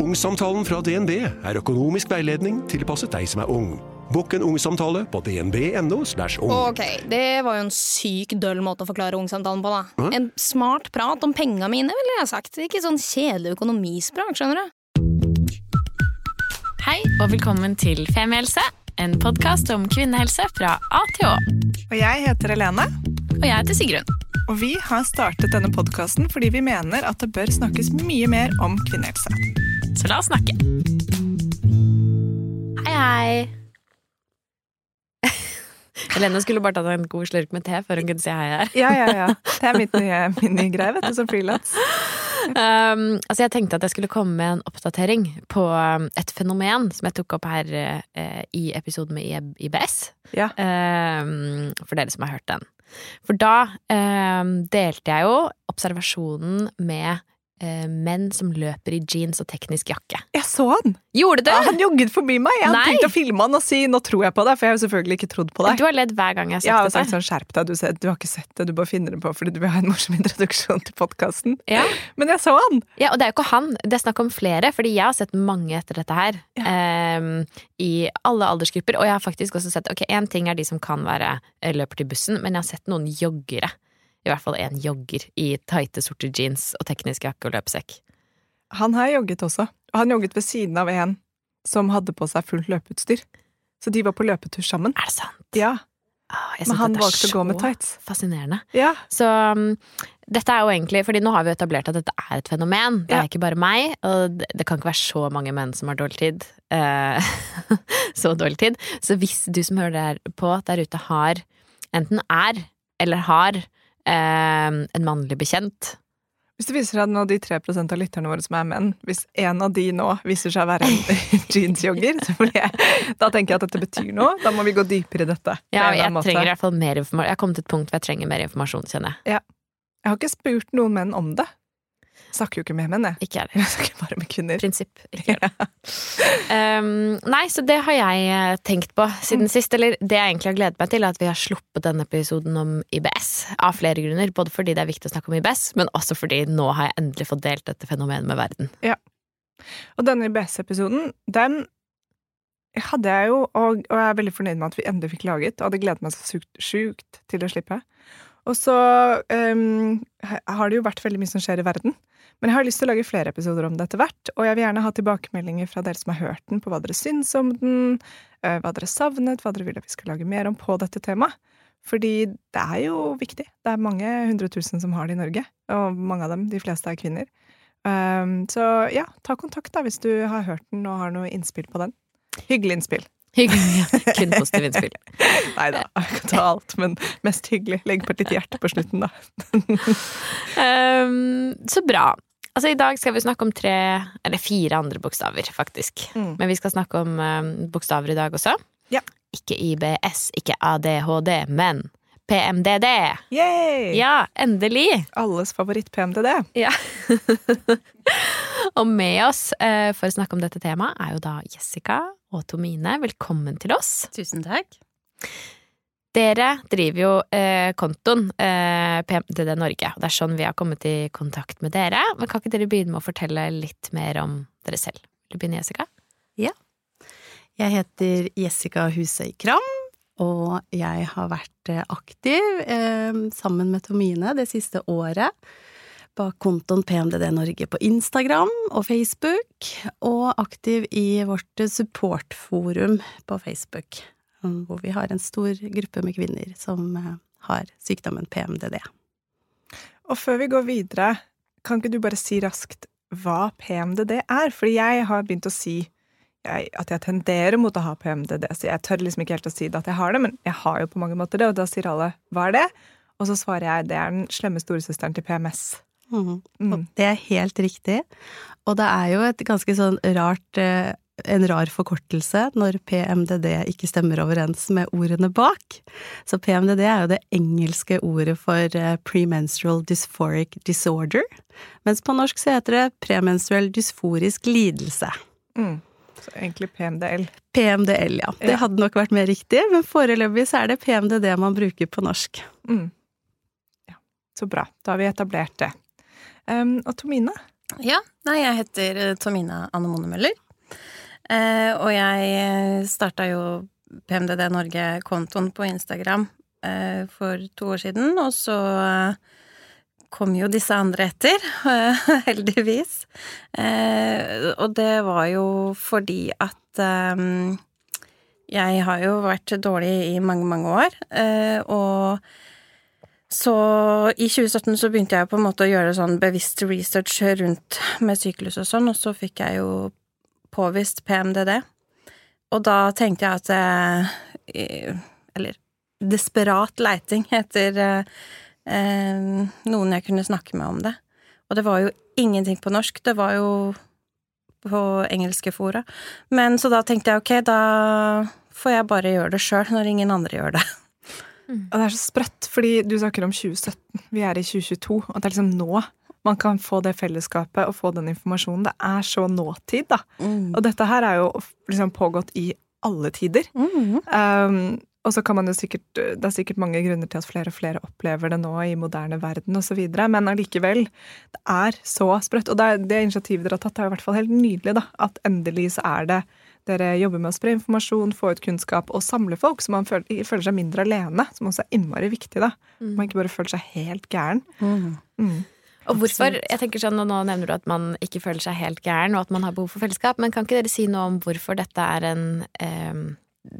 Ungsamtalen fra DNB er økonomisk veiledning tilpasset deg som er ung. Bokk en ungsamtale på dnb.no. ung. Ok, det var jo en syk døll måte å forklare ungsamtalen på, da. En smart prat om penga mine, ville jeg sagt. Ikke sånn kjedelig økonomisprat, skjønner du. Hei og velkommen til Femihelse, en podkast om kvinnehelse fra A til Å. Og jeg heter Helene, Og jeg heter Sigrun. og vi har startet denne podkasten fordi vi mener at det bør snakkes mye mer om kvinnehelse. Så la oss snakke. Hei, hei. Helene skulle bare tatt en god slurk med te før hun kunne si hei her. Ja, ja, ja. Det er mitt nye, min nye greie, vet du, som frilans. Um, altså jeg tenkte at jeg skulle komme med en oppdatering på um, et fenomen som jeg tok opp her uh, i episoden med IBS. Ja. Um, for dere som har hørt den. For da um, delte jeg jo observasjonen med menn som løper i jeans og teknisk jakke. Jeg så han! Gjorde du? Ja, han jogget forbi meg. Jeg hadde tenkt å filme han og si 'nå tror jeg på deg', for jeg har jo selvfølgelig ikke trodd på deg. Du har ledd hver gang jeg har har jeg sagt sagt sånn 'skjerp deg', du, ser, du har ikke sett det, du bare finner det på fordi du vil ha en morsom introduksjon til podkasten. Ja. Men jeg så han! ja, og det er jo ikke han, det er snakk om flere, fordi jeg har sett mange etter dette her. em, I alle aldersgrupper. Og jeg har faktisk også sett Ok, én ting er de som kan være eh, løper til bussen, men jeg har sett noen joggere. I hvert fall én jogger i tighte, sorte jeans og teknisk jakke og løpesekk. Han har jogget også. Og han jogget ved siden av en som hadde på seg fullt løpeutstyr. Så de var på løpetur sammen. Er det sant? Ja, Åh, jeg Men han valgte å gå med tights. Fascinerende. Ja. Så um, dette er jo egentlig Fordi nå har vi etablert at dette er et fenomen. Det er Ja. ikke bare meg, og det, det kan ikke være så mange menn som har dårlig tid. Eh, så dårlig tid. Så hvis du som hører det her på der ute har enten er eller har eh, en mannlig bekjent Hvis det viser seg at nå de 3% av lytterne våre som er menn, hvis en av de nå viser seg å være en jeansjogger, da tenker jeg at dette betyr noe. Da må vi gå dypere i dette. Ja, jeg måte. trenger i hvert fall mer informasjon. Jeg har kommet til et punkt hvor jeg trenger mer informasjon, kjenner jeg. Jeg har ikke spurt noen menn om det. Snakker jo ikke med menn, jeg. Ikke jeg snakker bare med kvinner. prinsipp. Ikke gjør det. Um, nei, så det har jeg eh, tenkt på siden sist. Eller det jeg egentlig har gledet meg til, er at vi har sluppet denne episoden om IBS. Av flere grunner. Både fordi det er viktig å snakke om IBS, men også fordi nå har jeg endelig fått delt dette fenomenet med verden. Ja. Og denne IBS-episoden, den hadde jeg jo, og, og jeg er veldig fornøyd med at vi endelig fikk laget, og hadde gledet meg så sjukt til å slippe. Og så um, har det jo vært veldig mye som skjer i verden. Men jeg har lyst til å lage flere episoder om det etter hvert, og jeg vil gjerne ha tilbakemeldinger fra dere som har hørt den, på hva dere syns om den, eh, hva dere savnet, hva dere vil at vi skal lage mer om på dette temaet. Fordi det er jo viktig. Det er mange hundre tusen som har det i Norge, og mange av dem, de fleste, er kvinner. Um, så ja, ta kontakt da hvis du har hørt den og har noe innspill på den. Hyggelig innspill. Hyggelig. Kun positive innspill. Nei da, jeg kan ta alt, men mest hyggelig. Legg på et lite hjerte på slutten, da. Um, så bra. Altså, I dag skal vi snakke om tre, eller fire andre bokstaver, faktisk. Mm. Men vi skal snakke om um, bokstaver i dag også. Ja. Ikke IBS, ikke ADHD, men PMDD. Yay! Ja, endelig! Alles favoritt-PMDD. Ja. og med oss eh, for å snakke om dette temaet er jo da Jessica og Tomine. Velkommen til oss. Tusen takk. Dere driver jo eh, kontoen eh, PMDD Norge, og det er sånn vi har kommet i kontakt med dere. Men kan ikke dere begynne med å fortelle litt mer om dere selv? Vil du begynne, Jessica? Jeg heter Jessica Husøy Kram, og jeg har vært eh, aktiv eh, sammen med Tomine det siste året bak kontoen PMDD Norge på Instagram og Facebook, og aktiv i vårt supportforum på Facebook, um, hvor vi har en stor gruppe med kvinner som eh, har sykdommen PMDD. Og før vi går videre, kan ikke du bare si raskt hva PMDD er? Fordi jeg har begynt å si jeg, at jeg tenderer mot å ha PMDD, så jeg tør liksom ikke helt å si det at jeg har det, men jeg har jo på mange måter det, og da sier alle 'hva er det?' Og så svarer jeg det er den slemme storesøsteren til PMS. Mhm. Mm. Og det er helt riktig. Og det er jo et ganske sånn rart eh, en rar forkortelse når PMDD ikke stemmer overens med ordene bak. Så PMDD er jo det engelske ordet for eh, premenstrual dysphoric disorder, mens på norsk så heter det premenstruell dysforisk lidelse. Mm. Så egentlig PMDL. PMDL, ja. Det hadde nok vært mer riktig, men foreløpig så er det PMDD man bruker på norsk. Mm. Ja, så bra. Da har vi etablert det. Um, og Tomine, Ja, nei, jeg heter Tomine Anne Annemone Møller. Eh, og jeg starta jo PMDD Norge-kontoen på Instagram uh, for to år siden, og så eh, kom jo disse andre etter, heldigvis. Eh, og det var jo fordi at eh, jeg har jo vært dårlig i mange, mange år, og så i 2017 så begynte jeg på en måte å gjøre sånn bevisst research rundt med syklus og sånn, og så fikk jeg jo påvist PMDD. Og da tenkte jeg at eh, Eller desperat leiting etter eh, noen jeg kunne snakke med om det. Og det var jo ingenting på norsk, det var jo på engelske fora. Men så da tenkte jeg ok, da får jeg bare gjøre det sjøl, når ingen andre gjør det. Mm. Og det er så sprøtt, fordi du snakker om 2017. Vi er i 2022, og det er liksom nå man kan få det fellesskapet og få den informasjonen. Det er så nåtid, da. Mm. Og dette her er jo liksom pågått i alle tider. Mm. Um, og så kan man jo sikkert Det er sikkert mange grunner til at flere og flere opplever det nå i moderne verden osv., men allikevel, det er så sprøtt. Og det, det initiativet dere har tatt, er i hvert fall helt nydelig, da. At endelig så er det dere jobber med å spre informasjon, få ut kunnskap og samle folk, så man føler, føler seg mindre alene. Som også er innmari viktig. da. Mm. Man ikke bare føler seg helt gæren. Mm. Mm. Og hvorfor, jeg tenker sånn, og Nå nevner du at man ikke føler seg helt gæren, og at man har behov for fellesskap, men kan ikke dere si noe om hvorfor dette er en eh,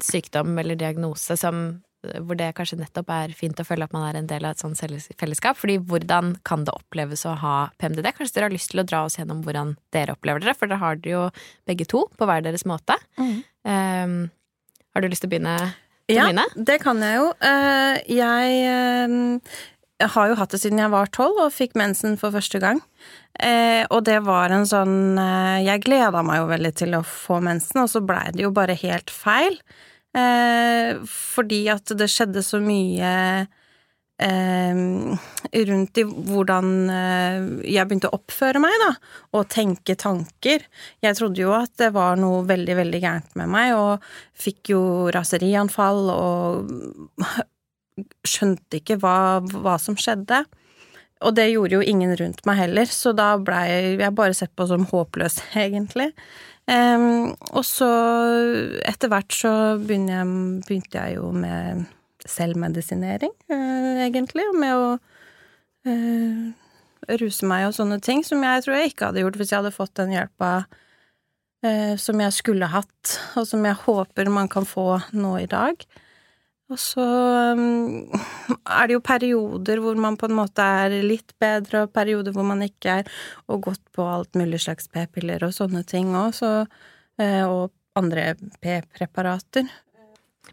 sykdom eller diagnose som hvor det kanskje nettopp er fint å føle at man er en del av et sånt fellesskap. Fordi hvordan kan det oppleves å ha PMDD? Kanskje dere har lyst til å dra oss gjennom hvordan dere opplever det, for dere har det jo begge to på hver deres måte. Mm. Um, har du lyst til å begynne? Ja, det kan jeg jo. Uh, jeg har jo hatt det siden jeg var tolv og fikk mensen for første gang. Eh, og det var en sånn eh, Jeg gleda meg jo veldig til å få mensen, og så blei det jo bare helt feil. Eh, fordi at det skjedde så mye eh, rundt i hvordan eh, jeg begynte å oppføre meg, da, og tenke tanker. Jeg trodde jo at det var noe veldig, veldig gærent med meg, og fikk jo raserianfall og skjønte ikke hva, hva som skjedde. Og det gjorde jo ingen rundt meg heller, så da blei jeg bare sett på som håpløs, egentlig. Um, og så etter hvert så begynte jeg, begynte jeg jo med selvmedisinering, uh, egentlig, med å uh, ruse meg og sånne ting, som jeg tror jeg ikke hadde gjort hvis jeg hadde fått den hjelpa uh, som jeg skulle hatt, og som jeg håper man kan få nå i dag. Og så um, er det jo perioder hvor man på en måte er litt bedre, og perioder hvor man ikke er, og gått på alt mulig slags p-piller og sånne ting òg, eh, og andre p-preparater.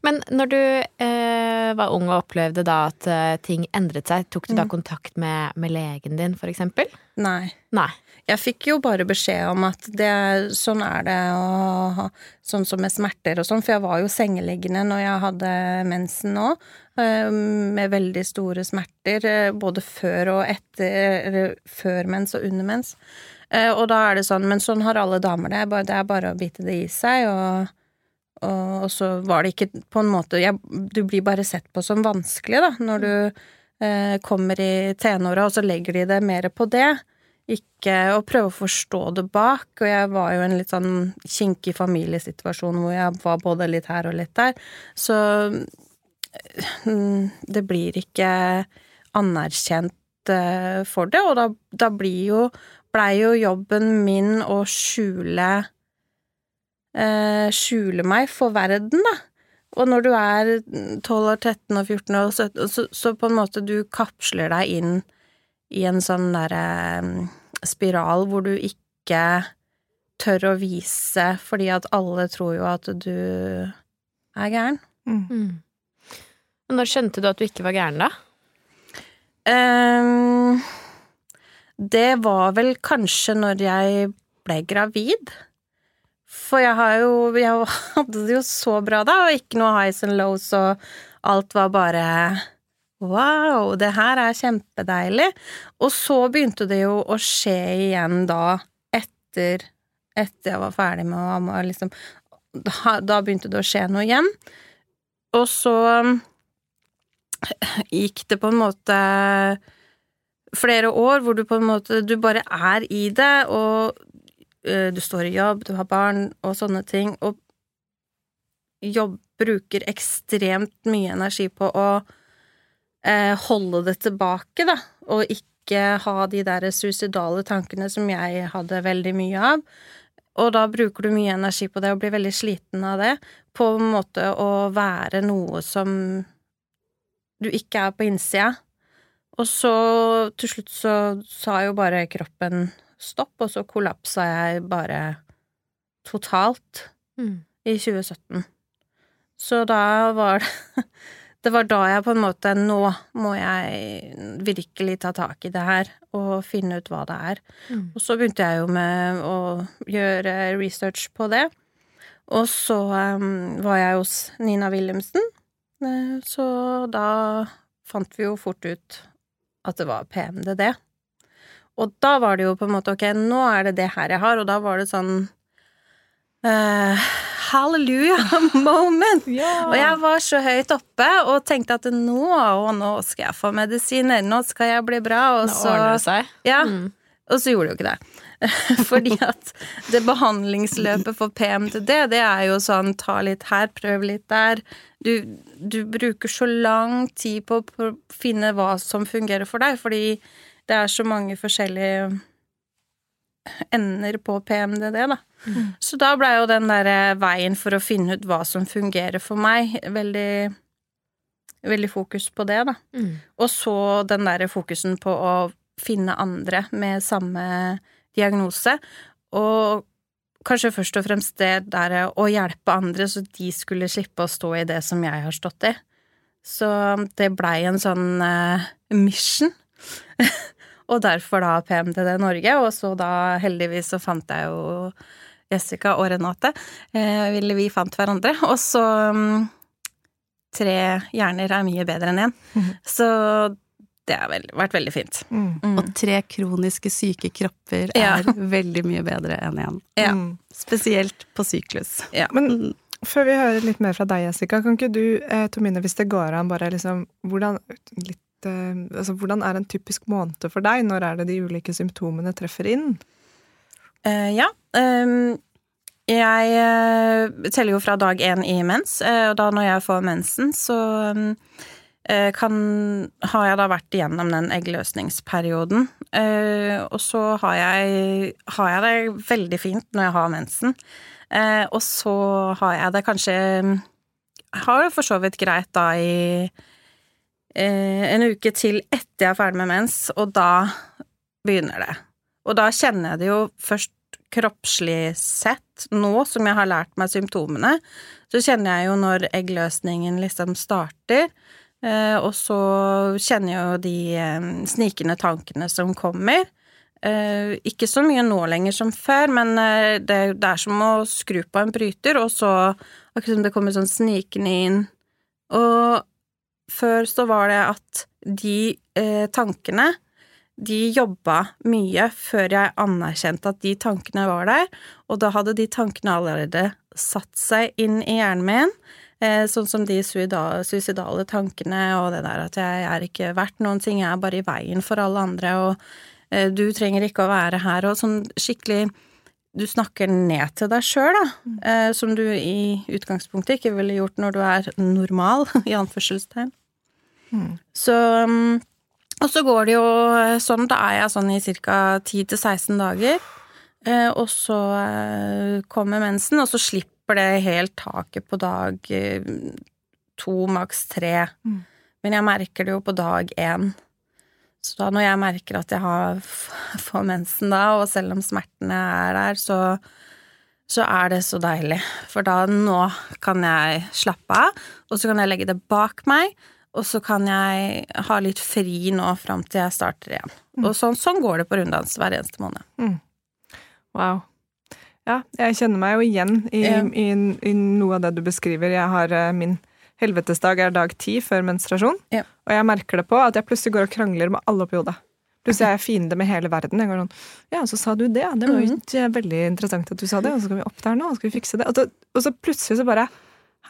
Men når du eh, var ung og opplevde da at eh, ting endret seg, tok du da mm. kontakt med, med, legen din, for eksempel? Nei. Nei. Jeg fikk jo bare beskjed om at det, sånn er det, og sånn som med smerter og sånn, for jeg var jo sengeliggende når jeg hadde mensen nå, eh, med veldig store smerter, eh, både før og etter, før mens og under mens. Eh, og da er det sånn, men sånn har alle damer det, det er bare å bite det i seg, og og, så var det ikke på en måte jeg, Du blir bare sett på som vanskelig, da, når du eh, kommer i tenåra, og så legger de det mer på det. Ikke å prøve å forstå det bak. Og jeg var jo i en litt sånn kinkig familiesituasjon hvor jeg var både litt her og litt der. Så mm, det blir ikke anerkjent eh, for det, og da, da blir jo blei jo jobben min å skjule eh, skjule meg for verden, da. Og når du er 12 år, 13 og 14 og 17, så, så på en måte du kapsler deg inn i en sånn derre eh, spiral hvor du ikke tør å vise fordi at alle tror jo at du er gæren. Mm. Mm. Når skjønte du at du ikke var gæren, da? Um, det var vel kanskje når jeg ble gravid. For jeg jo Jeg hadde det jo så bra da, og ikke noe highs and lows, og alt var bare Wow, det her er kjempedeilig. Og så begynte det jo å skje igjen da, etter, etter jeg var ferdig med å amme, liksom da, da, begynte det å skje noe igjen. Og så gikk det på en måte flere år hvor du på en måte Du bare er i det, og du står i jobb, du har barn og sånne ting, og jobb bruker ekstremt mye energi på å eh, holde det tilbake, da, og ikke ha de der suicidale tankene som jeg hadde veldig mye av. Og da bruker du mye energi på det og blir veldig sliten av det, på en måte å være noe som du ikke er på innsida. Og så til slutt så sa jo bare kroppen stopp, og så kollapsa jeg bare totalt Mm. i 2017. Så da var det Det var da jeg på en måte Nå må jeg virkelig ta tak i det her og finne ut hva det er. Mm. Og så begynte jeg jo med å gjøre research på det. Og så um, var jeg hos Nina Wilhelmsen, Eh, så da fant vi jo fort ut at det var PMDD. Og da var det jo på en måte ok, nå er det det her jeg har, og da var det sånn Uh, Halleluja moment! Og jeg var så høyt oppe og tenkte at nå, og nå skal jeg få medisiner, nå skal jeg bli bra, og Nå så ordner det seg. Ja, Mm. og så gjorde det jo ikke det. Fordi at det behandlingsløpet for PMTD, det er jo sånn ta litt her, prøv litt der. Du, du bruker så lang tid på å finne hva som fungerer for deg, fordi det er så mange forskjellige ender på PMDD, da. Så da blei jo den derre veien for å finne ut hva som fungerer for meg, veldig Veldig fokus på det, da. Mm. Og så den derre fokusen på å finne andre med samme diagnose, og kanskje først og fremst det der å hjelpe andre så de skulle slippe å stå i det som jeg har stått i. Så det blei en sånn uh, mission. og derfor da PMDD Norge, og så da heldigvis så fant jeg jo Jessica og Renate. Eh, ville vi fant hverandre. Og så mm, Tre hjerner er mye bedre enn én. Så det har vært veldig fint. Mm. Mm. Og tre kroniske syke kropper Ja. er veldig mye bedre enn én. Ja. Mm. Spesielt på syklus. Men Mm. før vi hører litt mer fra deg, Jessica, kan ikke du, eh, Tomine, hvis det går an, bare liksom hvordan, litt, altså, hvordan er en typisk måned for deg? Når er det de ulike symptomene treffer inn? Uh, ja. Um, jeg uh, teller jo fra dag én i mens, uh, og da når jeg får mensen, så eh, kan Har jeg da vært igjennom den eggløsningsperioden. Eh, og så har jeg, har jeg det veldig fint når jeg har mensen. Eh, og så har jeg det kanskje Har det for så vidt greit da i eh, en uke til etter jeg er ferdig med mens, og da begynner det. Og da kjenner jeg det jo først kroppslig sett, nå som jeg har lært meg symptomene, så kjenner jeg jo når eggløsningen liksom starter, eh, og så kjenner jeg jo de eh, snikende tankene som kommer. Eh, ikke så mye nå lenger som før, men eh, det er som å skru på en bryter, og så akkurat som det kommer sånn snikende inn. Og før så var det at de eh, tankene de jobba mye før jeg anerkjente at de tankene var der, og da hadde de tankene allerede satt seg inn i hjernen min, eh, sånn som de suicidale tankene og det der at jeg er ikke verdt noen ting, jeg er bare i veien for alle andre, og eh, du trenger ikke å være her, og sånn skikkelig du snakker ned til deg sjøl, da, eh, som du i utgangspunktet ikke ville gjort når du er normal, i anførselstegn. Så um, Og så går det jo sånn, da er jeg sånn i ca. 10-16 dager, eh, og så eh, kommer mensen, og så slipper det helt taket på dag eh, to, maks tre. Mm. Men jeg merker det jo på dag én. Så da når jeg merker at jeg har får mensen da, og selv om smertene er der, så så er det så deilig. For da nå kan jeg slappe av, og så kan jeg legge det bak meg, og så kan jeg ha litt fri nå fram til jeg starter igjen. Og sånn, sånn går det på runddans hver eneste måned. Wow. Ja, jeg kjenner meg jo igjen i, Ja. i, i noe av det du beskriver. Jeg har eh, min helvetesdag er dag ti før menstruasjon, Ja. og jeg merker det på at jeg plutselig går og krangler med alle oppi hodet. Plutselig er jeg fiende med hele verden. Jeg går sånn Ja, så sa du det. Det var jo ikke veldig interessant at du sa det, og så skal vi opp der nå, og så skal vi fikse det. Og så, og så plutselig så bare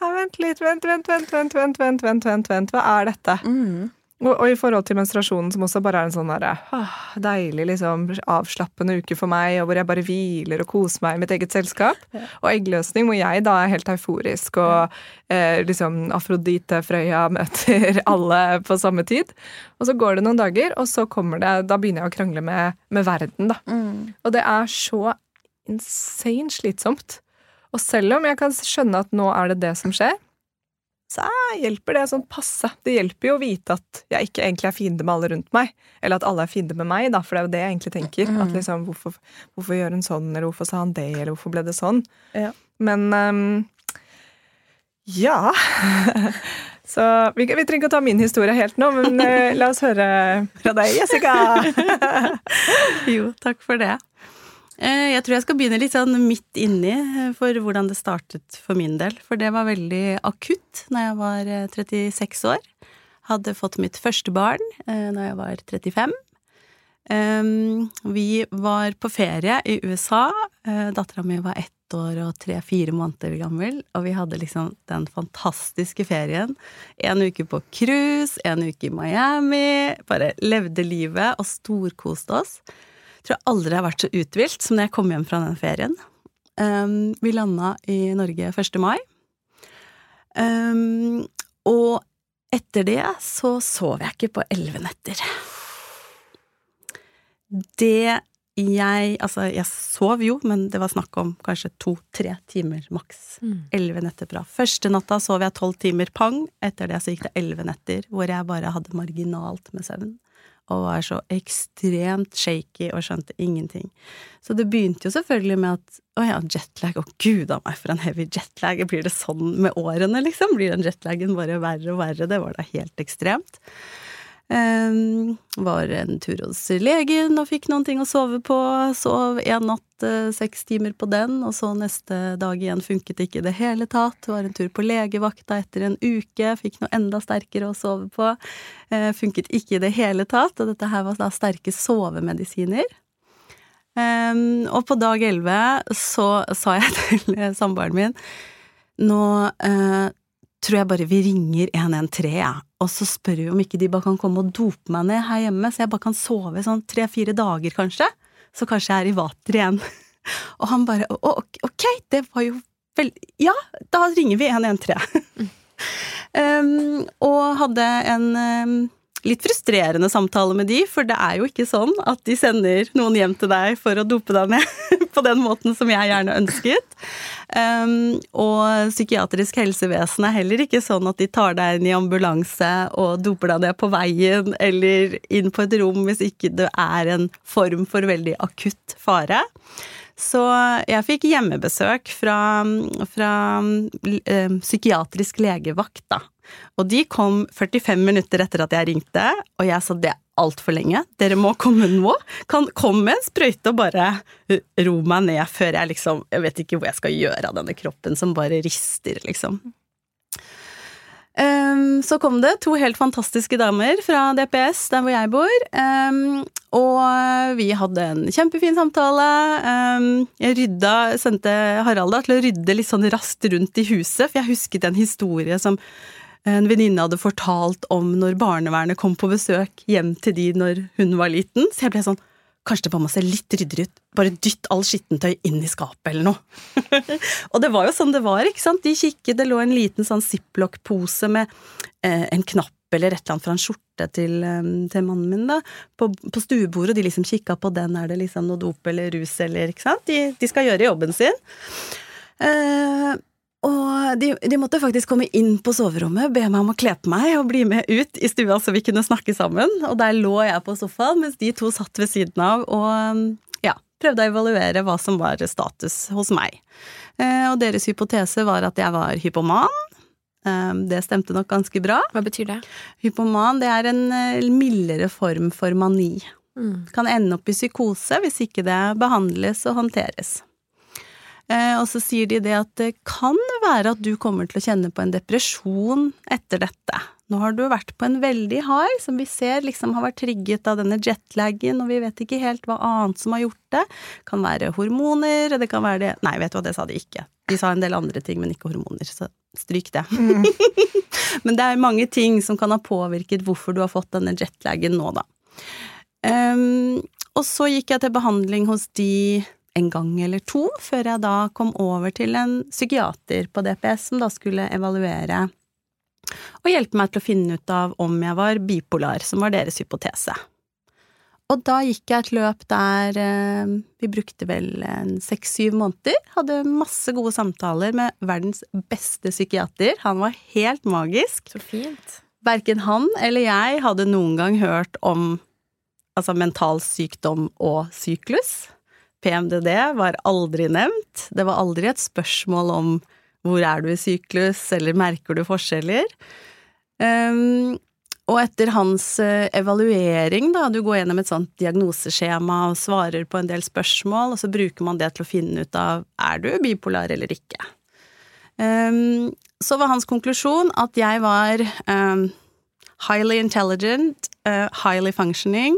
vent litt, vent, vent, vent, vent, vent, vent, vent, vent, vent, hva er dette? Mm. Og, og, i forhold til menstruasjonen, som også bare er en sånn der, ah, deilig, liksom avslappende uke for meg, og hvor jeg bare hviler og koser meg i mitt eget selskap. Ja. Og eggløsning, hvor jeg da er helt euforisk, og eh, liksom Afrodite Frøya møter alle på samme tid. Og så går det noen dager, og så kommer det Da begynner jeg å krangle med, med verden, da. Mm. Og det er så insane slitsomt. Og selv om jeg kan skjønne at nå er det det som skjer, så hjelper det sånn passe. Det hjelper jo å vite at jeg ikke egentlig er fiende med alle rundt meg. Eller at alle er fiende med meg, da, for det er jo det jeg egentlig tenker. Mm. At liksom, hvorfor, hvorfor gjør hun sånn, eller hvorfor sa han det, eller hvorfor ble det sånn? Ja. Men um, ja. Så vi, vi, trenger ikke å ta min historie helt nå, men uh, la oss høre fra deg, Jessica. jo, takk for det. Eh, jeg tror jeg skal begynne litt sånn midt inni eh, for hvordan det startet for min del. For det var veldig akutt når jeg var 36 eh, år. Hadde fått mitt første barn når jeg var 35. Vi var på ferie i USA. Dattera mi var ett år og tre-fire måneder gammel, og vi hadde liksom den fantastiske ferien. En uke på cruise, en uke i Miami. Bare levde livet og storkoste oss tror jeg aldri har vært så uthvilt som når jeg kom hjem fra den ferien. Um, vi landa i Norge 1. mai. Um, og etter det så sov jeg ikke på elleve netter. Det jeg Altså, jeg sov jo, men det var snakk om kanskje to-tre timer maks. Mm. Elleve mm. netter bra. Første natta sov jeg tolv timer pang. Etter det så gikk det elleve netter hvor jeg bare hadde marginalt med søvn og var så ekstremt shaky og skjønte ingenting. Så det begynte jo selvfølgelig med at å ja, jetlag, å gud a meg for en heavy jetlag, blir det sånn med årene, liksom? Blir den jetlagen bare verre og verre? Det var da helt ekstremt. Um, var en tur hos legen og fikk noen ting å sove på. Sov en natt uh, seks timer på den, og så neste dag igjen funket ikke i det hele tatt. Var en tur på legevakta etter en uke, fikk noe enda sterkere å sove på. Uh, funket ikke i det hele tatt, og dette her var da sterke sovemedisiner. Um, og på dag elleve så sa jeg til samboeren min nå uh, tror jeg bare vi ringer 113, ja. Og så spør vi om ikke de bare kan komme og dope meg ned her hjemme, så jeg bare kan sove sånn tre-fire dager, kanskje. Så kanskje jeg er i vater igjen. Og han bare ok, det var jo vel Ja, da ringer vi 113. um, og hadde en um, litt frustrerende samtale med de, for det er jo ikke sånn at de sender noen hjem til deg for å dope deg ned på den måten som jeg gjerne ønsket. Um, og psykiatrisk helsevesen er heller ikke sånn at de tar deg inn i ambulanse og doper deg ned på veien eller inn på et rom hvis ikke det er en form for veldig akutt fare. Så jeg fikk hjemmebesøk fra, fra uh, psykiatrisk legevakt, da. Og de kom 45 minutter etter at jeg ringte, og jeg sa det er altfor lenge, dere må komme nå. Kan komme med en sprøyte og bare ro meg ned før jeg liksom Jeg vet ikke hvor jeg skal gjøre av denne kroppen som bare rister, liksom. Um, så kom det to helt fantastiske damer fra DPS, der hvor jeg bor. Um, og vi hadde en kjempefin samtale. Um, jeg rydda, sendte Harald til å rydde litt sånn raskt rundt i huset, for jeg husket en historie som en venninne hadde fortalt om når barnevernet kom på besøk hjem til de når hun var liten. Så jeg ble sånn Kanskje det bare må se litt ryddigere ut. Bare dytt all skittentøy inn i skapet eller noe. og det var jo sånn det var, ikke sant. De kikket, det lå en liten sånn ziplock-pose med eh, en knapp eller et eller annet fra en skjorte til, eh, til mannen min, da, på, på stuebordet, og de liksom kikka på den, er det liksom noe dop eller rus eller Ikke sant. De, de skal gjøre jobben sin. Eh, og de, de, måtte faktisk komme inn på soverommet, be meg om å kle på meg og bli med ut i stua så vi kunne snakke sammen. Og der lå jeg på sofaen mens de to satt ved siden av og prøvde å evaluere hva som var status hos meg. Eh, og deres hypotese var at jeg var hypoman. Eh, det stemte nok ganske bra. Hva betyr det? Hypoman det er en eh, mildere form for mani. Mm. Kan ende opp i psykose hvis ikke det behandles og håndteres. Og så sier de det at det kan være at du kommer til å kjenne på en depresjon etter dette. Nå har du vært på en veldig high, som vi ser liksom har vært trigget av denne jetlagen, og vi vet ikke helt hva annet som har gjort det. Kan være hormoner, det kan være det Nei, vet du hva, det sa de ikke. De sa en del andre ting, men ikke hormoner, så stryk det. Mm. men det er mange ting som kan ha påvirket hvorfor du har fått denne jetlagen nå, da. Um, og så gikk jeg til behandling hos de en gang eller to, før jeg da kom over til en psykiater på DPS som da skulle evaluere og hjelpe meg til å finne ut av om jeg var bipolar, som var deres hypotese. Og da gikk jeg et løp der eh, vi brukte vel seks–syv måneder, hadde masse gode samtaler med verdens beste psykiater, han var helt magisk. Så fint. Verken han eller jeg hadde noen gang hørt om altså mental sykdom og syklus. PMDD var aldri nevnt, det var aldri et spørsmål om hvor er du i syklus, eller merker du forskjeller? Um, og etter hans uh, evaluering, da, du går gjennom et sånt diagnoseskjema og svarer på en del spørsmål, og så bruker man det til å finne ut av er du bipolar eller ikke. Um, så var hans konklusjon at jeg var um, highly intelligent, uh, highly functioning,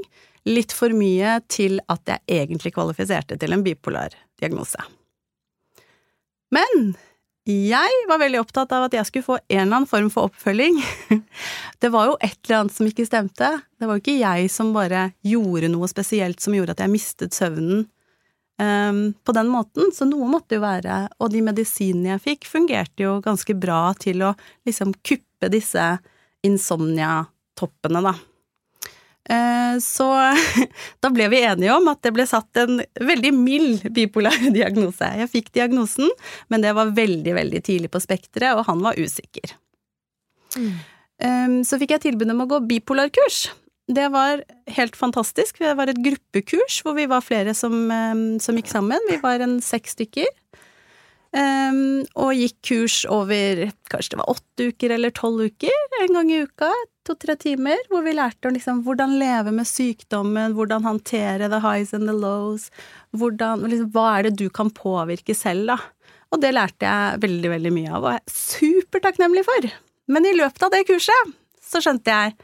litt for mye til at jeg egentlig kvalifiserte til en bipolar diagnose. Men jeg var veldig opptatt av at jeg skulle få en eller annen form for oppfølging. Det var jo et eller annet som ikke stemte. Det var jo ikke jeg som bare gjorde noe spesielt som gjorde at jeg mistet søvnen um, på den måten, så noe måtte jo være Og de medisinene jeg fikk, fungerte jo ganske bra til å liksom kuppe disse insomnia-toppene, da. Eh, så da ble vi enige om at det ble satt en veldig mild bipolar diagnose. Jeg fikk diagnosen, men det var veldig, veldig tidlig på spekteret, og han var usikker. Mm. Så fikk jeg tilbud om å gå bipolarkurs. Det var helt fantastisk. Det var et gruppekurs hvor vi var flere som, som gikk sammen. Vi var en seks stykker. Um, og gikk kurs over kanskje det var åtte uker eller tolv uker, en gang i uka, to-tre timer, hvor vi lærte om liksom, hvordan leve med sykdommen, hvordan håndtere the highs and the lows, hvordan, liksom, hva er det du kan påvirke selv, da. Og det lærte jeg veldig, veldig mye av, og jeg er supertakknemlig for. Men i løpet av det kurset så skjønte jeg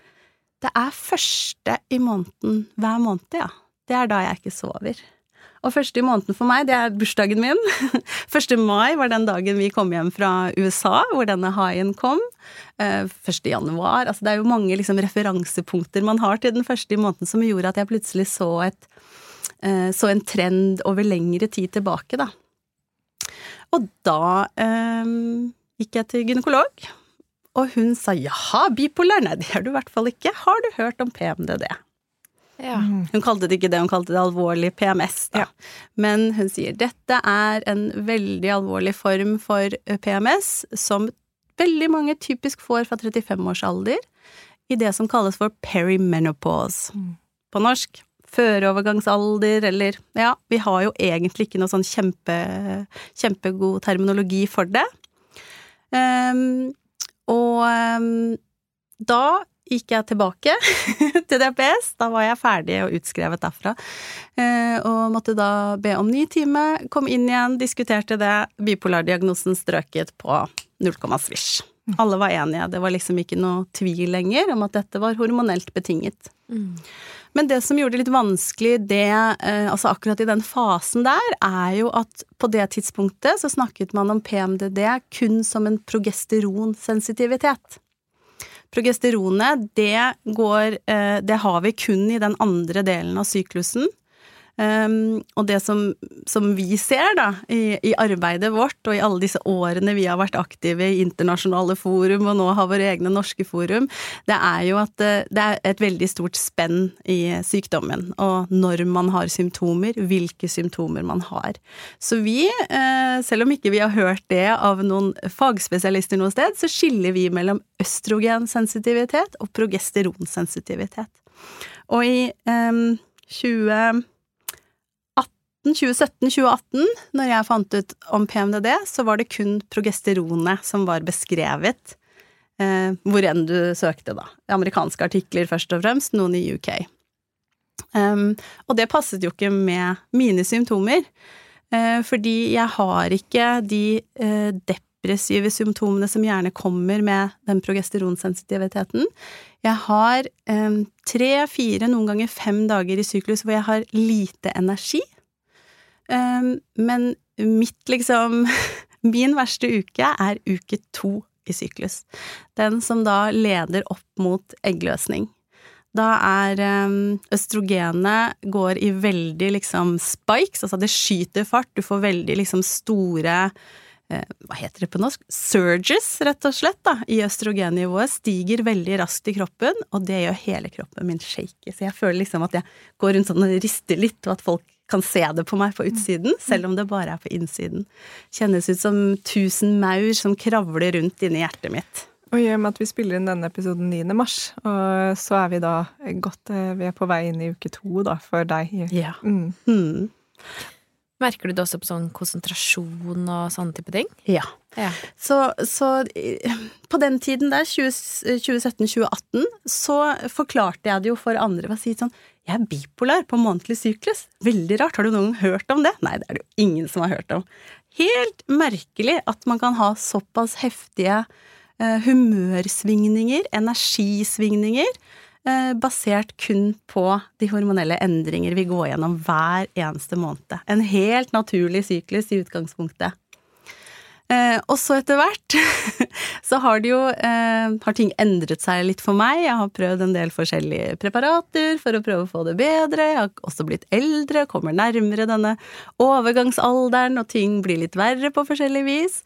det er første i måneden hver måned, ja. Det er da jeg ikke sover. Og første i måneden for meg, det er bursdagen min. 1. mai var den dagen vi kom hjem fra USA, hvor denne haien kom. 1. Eh, januar Altså det er jo mange liksom referansepunkter man har til den første i måneden som gjorde at jeg plutselig så et eh, så en trend over lengre tid tilbake, da. Og da um, gikk jeg til gynekolog, og hun sa jaha, bipolar, nei det er du i hvert fall ikke, har du hørt om PMDD? Ja. Mm. Hun kalte det ikke det, hun kalte det alvorlig PMS, da. Ja. Men hun sier dette er en veldig alvorlig form for eh, PMS som veldig mange typisk får fra 35 års alder, i det som kalles for perimenopause. Mm. På norsk førovergangsalder, eller Ja, vi har jo egentlig ikke noe sånn kjempe, kjempegod terminologi for det. Um, og um, da gikk jeg tilbake til DPS. Da var jeg ferdig og utskrevet derfra. Eh, og måtte da be om ny time, kom inn igjen, diskuterte det. Bipolardiagnosen strøket på 0, svisj. Alle var enige. Det var liksom ikke noe tvil lenger om at dette var hormonelt betinget. Mm. Men det som gjorde det litt vanskelig, det, eh, altså akkurat i den fasen der, er jo at på det tidspunktet så snakket man om PMDD kun som en progesteronsensitivitet. Progesteronet, det går eh, Det har vi kun i den andre delen av syklusen. Um, og det som, som, vi ser da, i, i, arbeidet vårt og i alle disse årene vi har vært aktive i internasjonale forum og nå har våre egne norske forum, det er jo at det, eh, er et veldig stort spenn i sykdommen. Og når man har symptomer, hvilke symptomer man har. Så vi, uh, selv om ikke vi har hørt det av noen fagspesialister noe sted, så skiller vi mellom østrogensensitivitet og progesteronsensitivitet. Og i um, 20 2017-2018, når jeg fant ut om PMDD, så var det kun progesteronet som var beskrevet eh, hvor enn du søkte, da. Amerikanske artikler først og fremst, noen i UK. Um, og det passet jo ikke med mine symptomer, eh, fordi jeg har ikke de eh, depressive symptomene som gjerne kommer med den progesteronsensitiviteten. Jeg har tre, fire, noen ganger fem dager i syklus hvor jeg har lite energi. Um, men mitt, liksom Min verste uke er uke to i syklus. Den som da leder opp mot eggløsning. Da er um, østrogenet går i veldig liksom spikes, altså det skyter fart, du får veldig liksom store eh, hva heter det på norsk? Surges, rett og slett, da, i østrogennivået. Stiger veldig raskt i kroppen, og det gjør hele kroppen min shaky. Så jeg føler liksom at jeg går rundt sånn og rister litt, og at folk kan se det på meg på utsiden, selv om det bare er på innsiden. Kjennes ut som tusen maur som kravler rundt inni hjertet mitt. Og i og med at vi spiller inn denne episoden 9. mars, og så er vi da godt eh, Vi er på vei inn i uke to, da, for deg. Ja. Mm. Mm. Merker du det også på sånn konsentrasjon og sånne type ting? Ja. Ja. Så, så eh, på den tiden der, 2017-2018, så forklarte jeg det jo for andre ved å si sånn Jeg er bipolar på månedlig syklus. Veldig rart. Har du noen gang hørt om det? Nei, det er det jo ingen som har hørt om. Helt merkelig at man kan ha såpass heftige eh, humørsvingninger, energisvingninger, eh, basert kun på de hormonelle endringer vi går gjennom hver eneste måned. En helt naturlig syklus i utgangspunktet. Eh, og så etter hvert så har det jo eh, Har ting endret seg litt for meg. Jeg har prøvd en del forskjellige preparater for å prøve å få det bedre. Jeg har også blitt eldre, kommer nærmere denne overgangsalderen, og ting blir litt verre på forskjellig vis.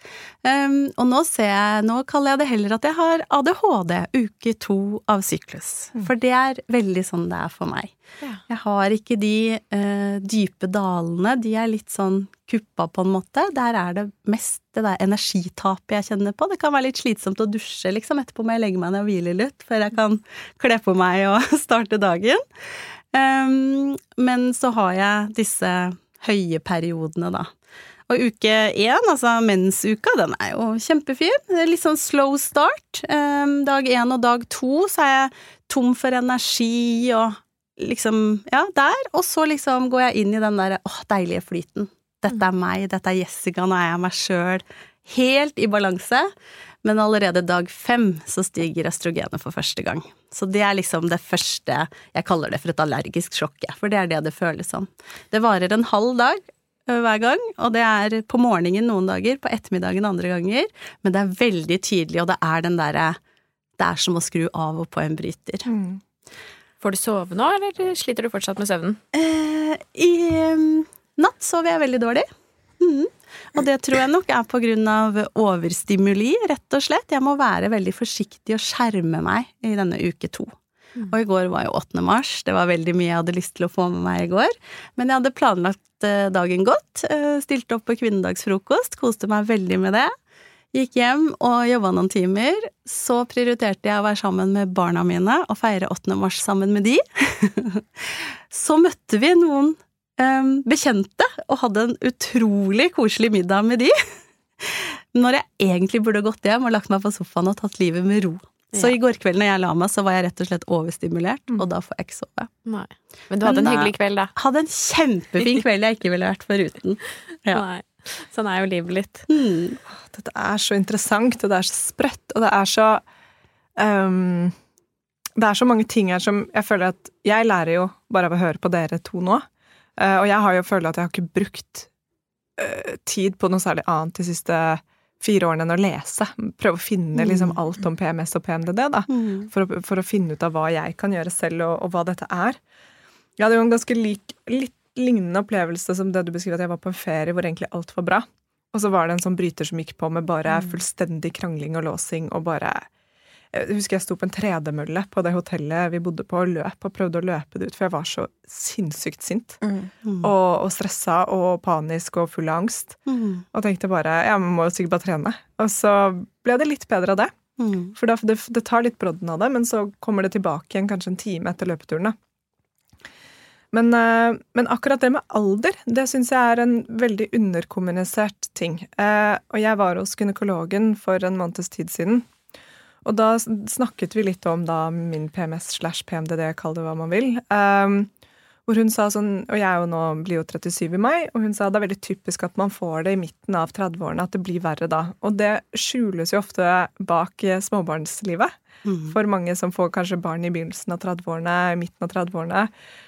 Um, og nå ser jeg Nå kaller jeg det heller at jeg har ADHD, uke to av syklus. For det er veldig sånn det er for meg. Ja. Jeg har ikke de eh, dype dalene. De er litt sånn kuppa, på en måte. Der er det mest det der energitapet jeg kjenner på. Det kan være litt slitsomt å dusje, liksom. Etterpå må jeg legge meg ned og hvile litt før jeg kan kle på meg og starte dagen. Um, men så har jeg disse høye periodene, da. Og uke én, altså mensuka, den er jo kjempefin. Det er litt sånn slow start. Um, dag én og dag to så er jeg tom for energi og liksom Ja, der. Og så liksom går jeg inn i den derre åh, deilige flyten. Dette er meg, dette er Jessica, nå er jeg meg sjøl. Helt i balanse. Men allerede dag fem så stiger østrogenet for første gang. Så det er liksom det første Jeg kaller det for et allergisk sjokk, for det er det det føles som. Det varer en halv dag hver gang, og det er på morgenen noen dager, på ettermiddagen andre ganger, men det er veldig tydelig, og det er den derre Det er som å skru av og på en bryter. Mm. Får du sove nå, eller sliter du fortsatt med søvnen? Eh, I natt sover jeg veldig dårlig. Mm. Og det tror jeg nok er av overstimuli, rett og slett. Jeg må være veldig forsiktig og skjerme meg i denne uke to. Og i går var jo 8. mars, det var veldig mye jeg hadde lyst til å få med meg i går. Men jeg hadde planlagt eh, dagen godt, eh, stilte opp på kvinnedagsfrokost, koste meg veldig med det. Gikk hjem og jobba noen timer. Så prioriterte jeg å være sammen med barna mine og feire 8. mars sammen med de. Så møtte vi noen bekjente og hadde en utrolig koselig middag med de. Når jeg egentlig burde gått hjem og lagt meg på sofaen og tatt livet med ro. Så Ja. i går kveld når jeg la meg, så var jeg rett og slett overstimulert, og da får jeg ikke sove. Nei. Men du hadde Men en hyggelig kveld, da. Hadde en kjempefin kveld jeg ikke ville vært foruten. Ja. Nei. Sånn er jo livet litt. Mm. Dette er så interessant, og det er så sprøtt, og det er så um, Det er så mange ting her som jeg føler at Jeg lærer jo bare av å høre på dere to nå. Eh, og jeg har jo følt at jeg har ikke brukt eh, tid på noe særlig annet de siste fire årene enn å lese. Prøve å finne liksom alt om PMS og PMDD, da. Hmm. For å, for å finne ut av hva jeg kan gjøre selv, og, og hva dette er. Jeg hadde jo en ganske lik, litt lignende opplevelse som det du beskriver, at jeg var på en ferie hvor egentlig alt var bra. Og så var det en sånn bryter som gikk på med bare fullstendig krangling og låsing og bare Jeg husker jeg sto på en tredemølle på det hotellet vi bodde på, og løp og prøvde å løpe det ut, for jeg var så sinnssykt sint. Mm. Og, og stressa og panisk og full av angst. Mm. Og tenkte bare ja, man må jo sikkert bare trene. Og så ble det litt bedre av det. Hmm. For da, det, det tar litt brodden av det, men så kommer det tilbake igjen kanskje en time etter løpeturen. da. Men, eh, men akkurat det med alder, det syns jeg er en veldig underkommunisert ting. Eh, og jeg var hos gynekologen for en måneds tid siden. Og da snakket vi litt om da min PMS slash PMDD, kall det hva man vil. Um, hvor hun sa sånn Og jeg er jo nå blir jo 37 i mai, og hun sa det er veldig typisk at man får det i midten av 30-årene, at det blir verre da. Og det skjules jo ofte bak småbarnslivet. Mm. For mange som får kanskje barn i begynnelsen av 30-årene, midten av 30-årene,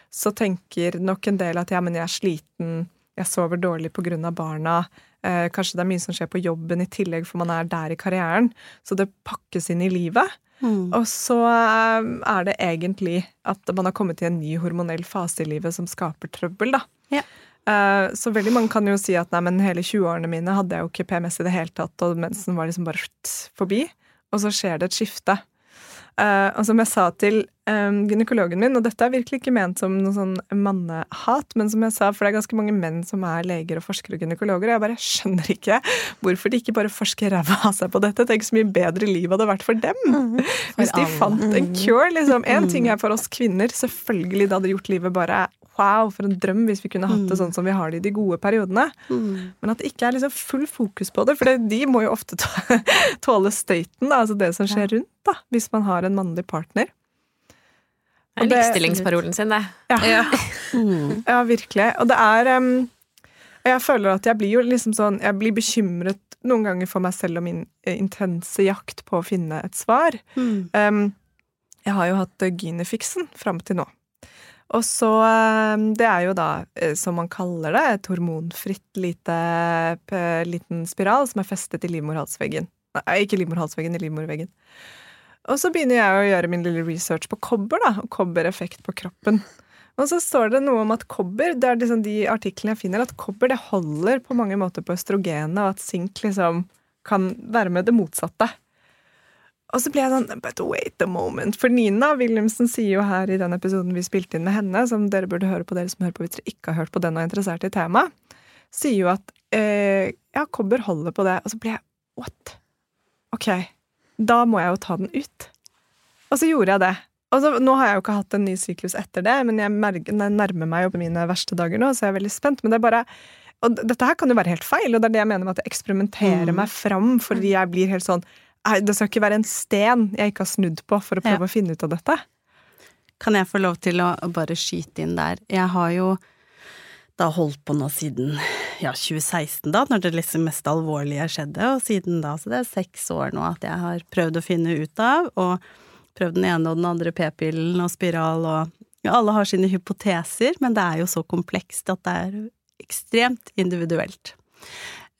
så tenker nok en del at ja, men jeg er sliten, jeg sover dårlig av barna. Eh, kanskje det er mye som skjer på jobben i tillegg, for man er der i karrieren. Så det pakkes inn i livet. Mm. Og så eh, er det egentlig at man har kommet til en ny hormonell fase i livet som skaper trøbbel, da. Ja. Eh, Så veldig mange kan jo si at nei, men hele 20-årene mine hadde jeg jo ikke PMS i det hele tatt, og mensen var liksom bare forbi. Og så skjer det et skifte. Eh, og som jeg sa til eh, gynekologen min, og dette er virkelig ikke ment som noe sånn mannehat, men som jeg sa, for det er ganske mange menn som er leger og forskere og gynekologer, og jeg bare skjønner ikke hvorfor de ikke bare forsker ræva av seg på dette. Tenk så mye bedre liv hadde vært for dem. Hvis de alle. fant en cure, liksom. Én ting er for oss kvinner, selvfølgelig, det hadde gjort livet bare Wow, for en drøm hvis vi kunne hatt det sånn som vi har det i de gode periodene. Mm. Men at det ikke er liksom full fokus på det, for det, de må jo ofte tåle støyten, da, altså det som skjer rundt, da, hvis man har en mannlig partner. Det er likestillingsparolen sin, det. Ja, Mm. ja virkelig. Og det er um, Jeg føler at jeg blir jo liksom sånn Jeg blir bekymret noen ganger for meg selv og min eh, intense jakt på å finne et svar. Mm. Um, jeg har jo hatt Gynefiksen fram til nå. Og så um, Det er jo da, eh, som man kaller det, et hormonfritt lite, liten spiral som er festet i livmorhalsveggen. Nei, ikke livmorhalsveggen, i livmorveggen. Og så begynner jeg å gjøre min lille research på kobber, da, og kobbereffekt på kroppen. Og så står det noe om at kobber, det er liksom de artiklene jeg finner, at kobber det holder på mange måter på østrogenet, og at sink liksom kan være med det motsatte. Og så ble jeg sånn But wait a moment. For Nina Wilhelmsen sier jo her i den episoden vi spilte inn med henne, som dere burde høre på, dere som hører på hvis dere ikke har hørt på den og er interessert i temaet, sier jo at eh, ja, kobber holder på det. Og så ble jeg What? Ok, da må jeg jo ta den ut. Og så gjorde jeg det. Og så, nå har jeg jo ikke hatt en ny syklus etter det, men jeg merger, jeg nærmer meg jo på mine verste dager nå, så jeg er veldig spent. Men det er bare Og dette her kan jo være helt feil, og det er det jeg mener med at jeg eksperimenterer Mm. meg fram fordi jeg blir helt sånn Det skal ikke være en sten jeg ikke har snudd på for å prøve Ja. å finne ut av dette. Kan jeg få lov til å bare skyte inn der? Jeg har jo da holdt på nå siden ja, 2016, da, når det liksom mest alvorlige skjedde, og siden da, så det er seks år nå at jeg har prøvd å finne ut av, og prøvd den ene og den andre p-pillen og spiral og ja, alle har sine hypoteser, men det er jo så komplekst at det er ekstremt individuelt.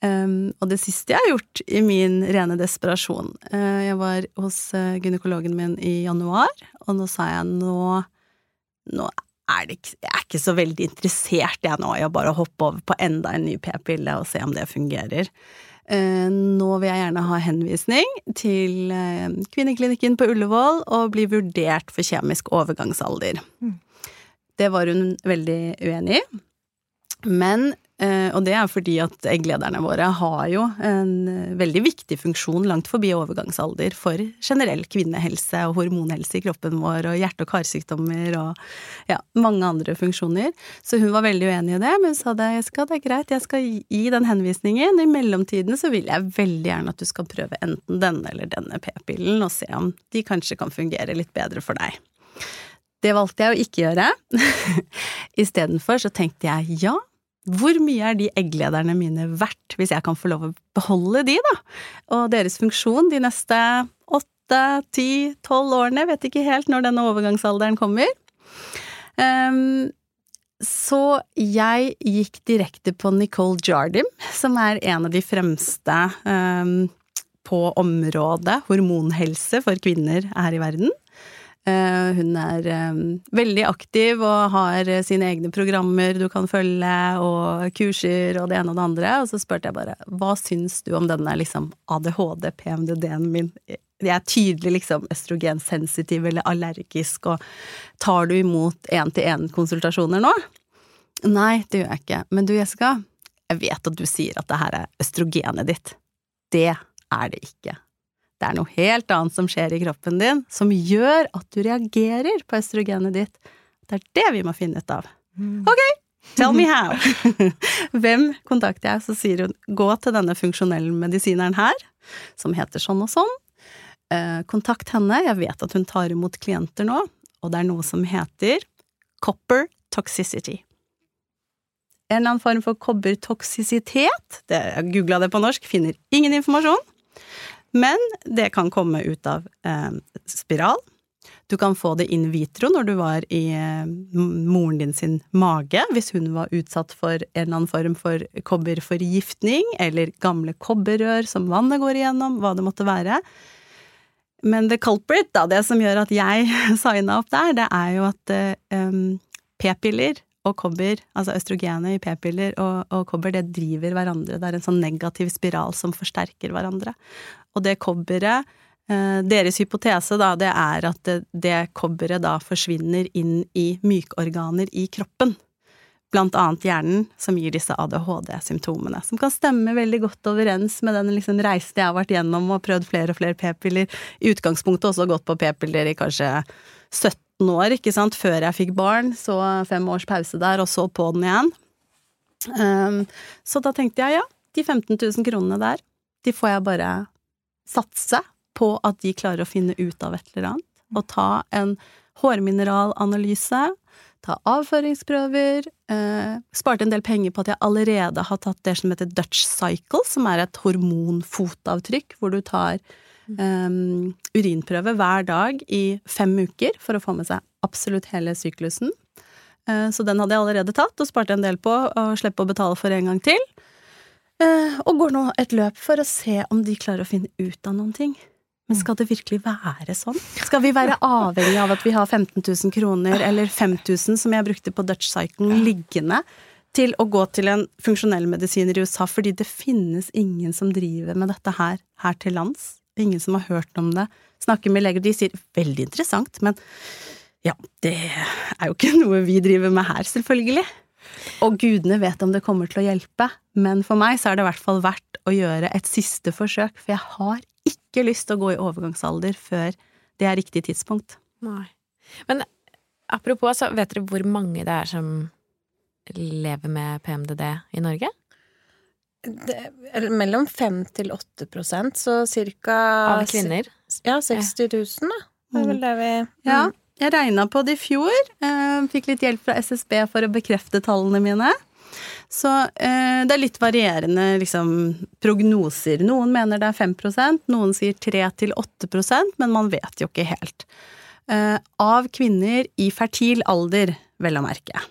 Um, og det siste jeg har gjort i min rene desperasjon uh, Jeg var hos uh, gynekologen min i januar, og nå sa jeg nå Nå er det ikke Jeg er ikke så veldig interessert jeg nå i å bare hoppe over på enda en ny p-pille og se om det fungerer. Uh, nå vil jeg gjerne ha henvisning til kvinneklinikken på Ullevål og bli vurdert for kjemisk overgangsalder. Mm. Det var hun veldig uenig i. Men, og det er fordi at egglederne våre har jo en eh, veldig viktig funksjon langt forbi overgangsalder for generell kvinnehelse og hormonhelse i kroppen vår og hjerte- og karsykdommer og ja, mange andre funksjoner. Så hun var veldig uenig i det, men sa det, skal, det er greit, jeg skal gi den henvisningen. I mellomtiden så vil jeg veldig gjerne at du skal prøve enten denne eller denne p-pillen og se om de kanskje kan fungere litt bedre for deg. Det valgte jeg å ikke gjøre. Istedenfor så tenkte jeg ja, hvor mye er de egglederne mine verdt hvis jeg kan få lov å beholde de, da? Og deres funksjon de neste åtte, ti, tolv årene, vet ikke helt når denne overgangsalderen kommer. Um, så jeg gikk direkte på Nicole Jardim, som er en av de fremste um, på området hormonhelse for kvinner her i verden. Eh, hun er eh, veldig aktiv og har eh, sine egne programmer du kan følge, og kurser og det ene og det andre. Og så spurte jeg bare hva syns du om denne liksom ADHD, PMDD-en min? Jeg er tydelig liksom østrogensensitiv eller allergisk, og tar du imot én-til-én-konsultasjoner nå? Nei, det gjør jeg ikke. Men du, Jessica, jeg vet at du sier at det her er østrogenet ditt. Det er det ikke. Det er noe helt annet som skjer i kroppen din, som gjør at du reagerer på østrogenet ditt. Det er det vi må finne ut av. Ok, tell me how! Hvem kontakter jeg? Så sier hun gå til denne funksjonelle medisineren her, som heter sånn og sånn. Eh, kontakt henne, jeg vet at hun tar imot klienter nå, og det er noe som heter Copper toxicity. En eller annen form for kobbertoksisitet, jeg googla det på norsk, finner ingen informasjon, men det kan komme ut av eh, spiral. Du kan få det in vitro når du var i eh, moren din sin mage, hvis hun var utsatt for en eller annen form for kobberforgiftning, eller gamle kobberrør som vannet går igjennom, hva det måtte være. Men the culprit, da, det som gjør at jeg signa opp der, det er jo at eh, p-piller og kobber, altså østrogenet i p-piller og, og, kobber, det driver hverandre. Det er en sånn negativ spiral som forsterker hverandre. Og det kobberet uh, Deres hypotese, da, det er at det, det kobberet da forsvinner inn i mykorganer i kroppen blant annet hjernen, som gir disse ADHD-symptomene, som kan stemme veldig godt overens med den liksom reisen jeg har vært gjennom og prøvd flere og flere p-piller. I utgangspunktet også gått på p-piller i kanskje 17 år, ikke sant, før jeg fikk barn, så fem års pause der, og så på den igjen. Um, så da tenkte jeg ja, de 15 000 kronene der, de får jeg bare satse på at de klarer å finne ut av et eller annet, og ta en hårmineralanalyse ta avføringsprøver. Eh, sparte en del penger på at jeg allerede har tatt det som heter Dutch Cycle, som er et hormonfotavtrykk, hvor du tar eh, urinprøve hver dag i fem uker for å få med seg absolutt hele syklusen. Eh, så den hadde jeg allerede tatt, og sparte en del på å slippe å betale for en gang til. Eh, og går nå et løp for å se om de klarer å finne ut av noen ting. Men skal det virkelig være sånn? Skal vi være avhengig av at vi har 15 000 kroner eller 5000 som jeg brukte på Dutch Cycling liggende til å gå til en funksjonell medisiner i USA fordi det finnes ingen som driver med dette her her til lands? Ingen som har hørt om det. Snakker med leger, de sier veldig interessant, men ja, det er jo ikke noe vi driver med her, selvfølgelig. Og gudene vet om det kommer til å hjelpe, men for meg så er det i hvert fall verdt å gjøre et siste forsøk, for jeg har ikke lyst til å gå i overgangsalder før det er riktig tidspunkt. Nei. Men apropos, så vet dere hvor mange det er som lever med PMDD i Norge? Det, mellom fem til åtte prosent, så cirka Av kvinner? Ja, 60 000, da. Det er vel det vi mm. Ja. Jeg regna på det i fjor. Eh, fikk litt hjelp fra SSB for å bekrefte tallene mine. Så eh, det er litt varierende liksom, prognoser. Noen mener det er 5% noen sier 3-8% men man vet jo ikke helt. Eh, av kvinner i fertil alder, vel å merke.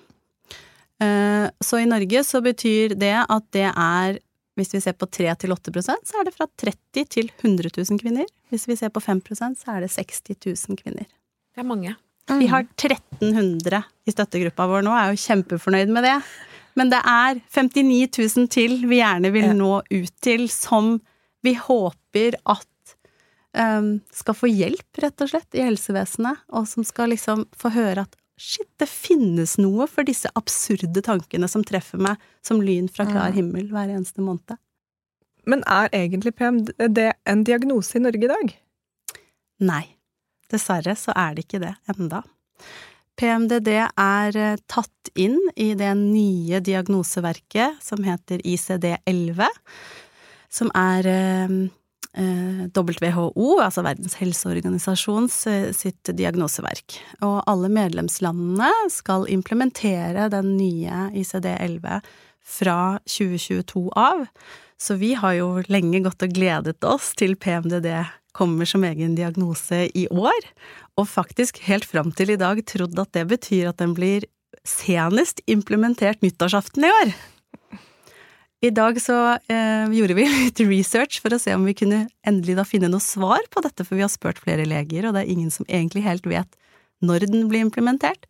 Så i Norge så betyr det at det er hvis vi ser på 3-8% så er det fra 30 til 100 000 kvinner. Hvis vi ser på 5% så er det 60 000 kvinner. Det er mange. Mm. Vi har 1300 i støttegruppa vår nå, jeg er jo kjempefornøyd med det. Men det er 59 000 til vi gjerne vil nå ut til, som vi håper at um, skal få hjelp, rett og slett, i helsevesenet, og som skal liksom få høre at shit, det finnes noe for disse absurde tankene som treffer meg som lyn fra klar himmel hver eneste måned. Men er egentlig PMD en diagnose i Norge i dag? Nei. Dessverre så er det ikke det enda. PMDD er eh, tatt inn i det nye diagnoseverket som heter ICD-11, som er eh, eh, WHO, altså Verdens helseorganisasjons sitt diagnoseverk. Og alle medlemslandene skal implementere den nye ICD-11 fra 2022 av. Så vi har jo lenge gått og gledet oss til PMDD kommer som egen diagnose i år, og faktisk helt fram til i dag trodd at det betyr at den blir senest implementert nyttårsaften i år. I dag så eh, gjorde vi litt research for å se om vi kunne endelig da finne noe svar på dette, for vi har spurt flere leger, og det er ingen som egentlig helt vet når den blir implementert.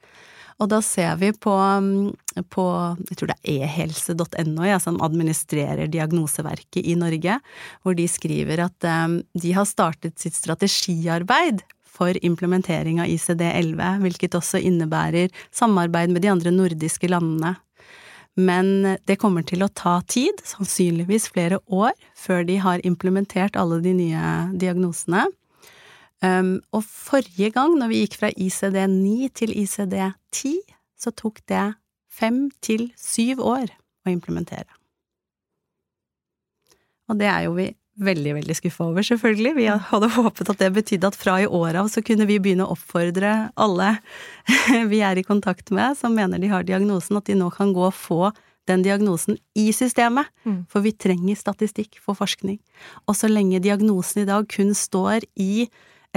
Og da ser vi på, mm, på jeg tror det er ehelse.no, ja, som administrerer diagnoseverket i Norge, hvor de skriver at um, de har startet sitt strategiarbeid for implementering av ICD-11, hvilket også innebærer samarbeid med de andre nordiske landene. Men det kommer til å ta tid, sannsynligvis flere år, før de har implementert alle de nye diagnosene. Um, og forrige gang, når vi gikk fra ICD-9 til ICD-10, så tok det fem til syv år å implementere. Og det er jo vi veldig, veldig skuffa over, selvfølgelig. Vi hadde håpet at det betydde at fra i år av så kunne vi begynne å oppfordre alle vi er i kontakt med som mener de har diagnosen, at de nå kan gå og få den diagnosen i systemet. Mm. For vi trenger statistikk for forskning. Og så lenge diagnosen i dag kun står i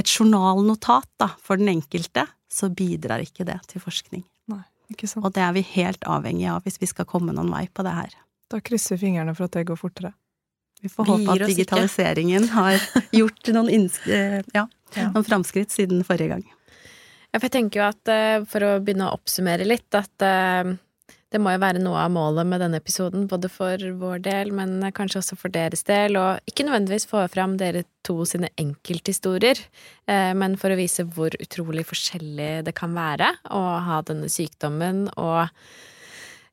et journalnotat da, for den enkelte, så bidrar ikke det til forskning. Nei, ikke sant. Og det er vi helt avhengig av hvis vi skal komme noen vei på det her. Da krysser vi fingrene for at det går fortere. Vi får Vi håpe at digitaliseringen ikke. har gjort noen, eh, ja, Ja. noen framskritt siden forrige gang. Ja, for jeg tenker jo at eh, for å begynne å oppsummere litt, at eh, det må jo være noe av målet med denne episoden, både for vår del, men kanskje også for deres del, og ikke nødvendigvis få fram dere to sine enkelthistorier, eh, men for å vise hvor utrolig forskjellig det kan være å ha denne sykdommen, og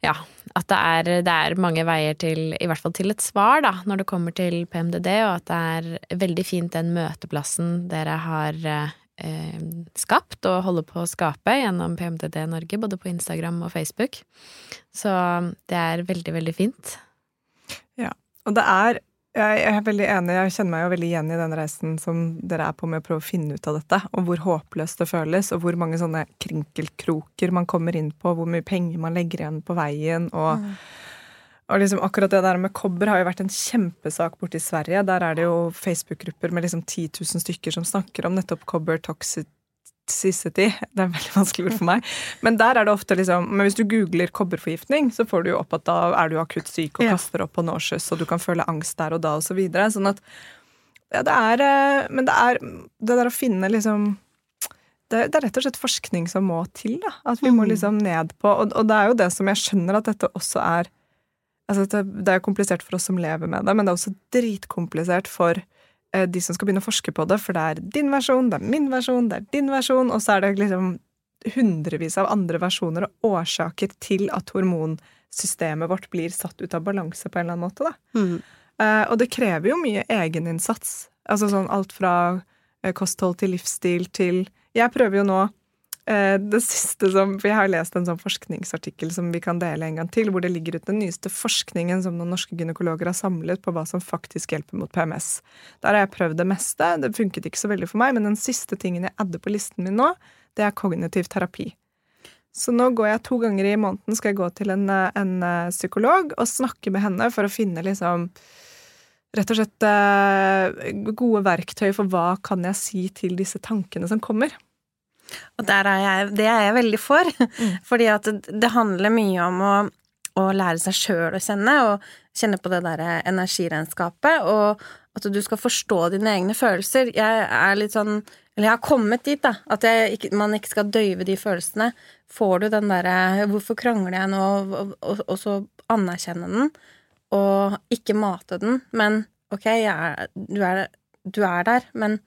ja, at det er, det er mange veier til, i hvert fall til et svar, da, når det kommer til PMDD, og at det er veldig fint den møteplassen dere har eh, skapt og holder på å skape gjennom PMDD Norge, både på Instagram og Facebook. Så det er veldig, veldig fint. Ja. Og det er jeg er veldig enig, jeg kjenner meg jo veldig igjen i den reisen som dere er på med å prøve å finne ut av dette, og hvor håpløst det føles, og hvor mange sånne krinkelkroker man kommer inn på, hvor mye penger man legger igjen på veien, og, og liksom akkurat det der med kobber har jo vært en kjempesak borte i Sverige. Der er det jo Facebook-grupper med liksom 10 000 stykker som snakker om nettopp kobber toxicity. Det er veldig vanskelig ord for meg. Men der er det ofte liksom Men hvis du googler kobberforgiftning, så får du jo opp at da er du akutt syk og kaster opp på nauseous, og du kan føle angst der og da, og så videre. Sånn at Ja, det er eh, Men det er det der å finne liksom det, det er rett og slett forskning som må til. da, At vi må Mm. liksom ned på Og, og det er jo det som jeg skjønner at dette også er altså det, det er komplisert for oss som lever med det, men det er også dritkomplisert for eh, de som skal begynne å forske på det, for det er din versjon, det er min versjon, det er din versjon, og så er det liksom hundrevis av andre versjoner og årsaker til at hormonsystemet vårt blir satt ut av balanse på en eller annen måte. da. Mm. Eh, og det krever jo mye egeninnsats. Altså sånn alt fra eh, kosthold til livsstil til Jeg prøver jo nå det siste som For jeg har lest en sånn forskningsartikkel som vi kan dele en gang til, hvor det ligger ut den nyeste forskningen som noen norske gynekologer har samlet på hva som faktisk hjelper mot PMS. Der har jeg prøvd det meste. Det funket ikke så veldig for meg, men den siste tingen jeg adder på listen min nå, det er kognitiv terapi. Så nå går jeg to ganger i måneden skal jeg gå til en, eh, en eh, psykolog og snakke med henne for å finne liksom rett og slett eh, gode verktøy for hva kan jeg si til disse tankene som kommer. Og der er jeg, det er jeg veldig for. Fordi at det, handler mye om å, å lære seg sjøl å kjenne, og kjenne på det derre energiregnskapet, og at du skal forstå dine egne følelser. Jeg er litt sånn Eller jeg har kommet dit, da. At jeg man ikke skal døyve de følelsene. Får du den derre 'Hvorfor krangler jeg nå?' og, og, og så anerkjenne den, og ikke mate den, men ok, er, du, er, du er der, men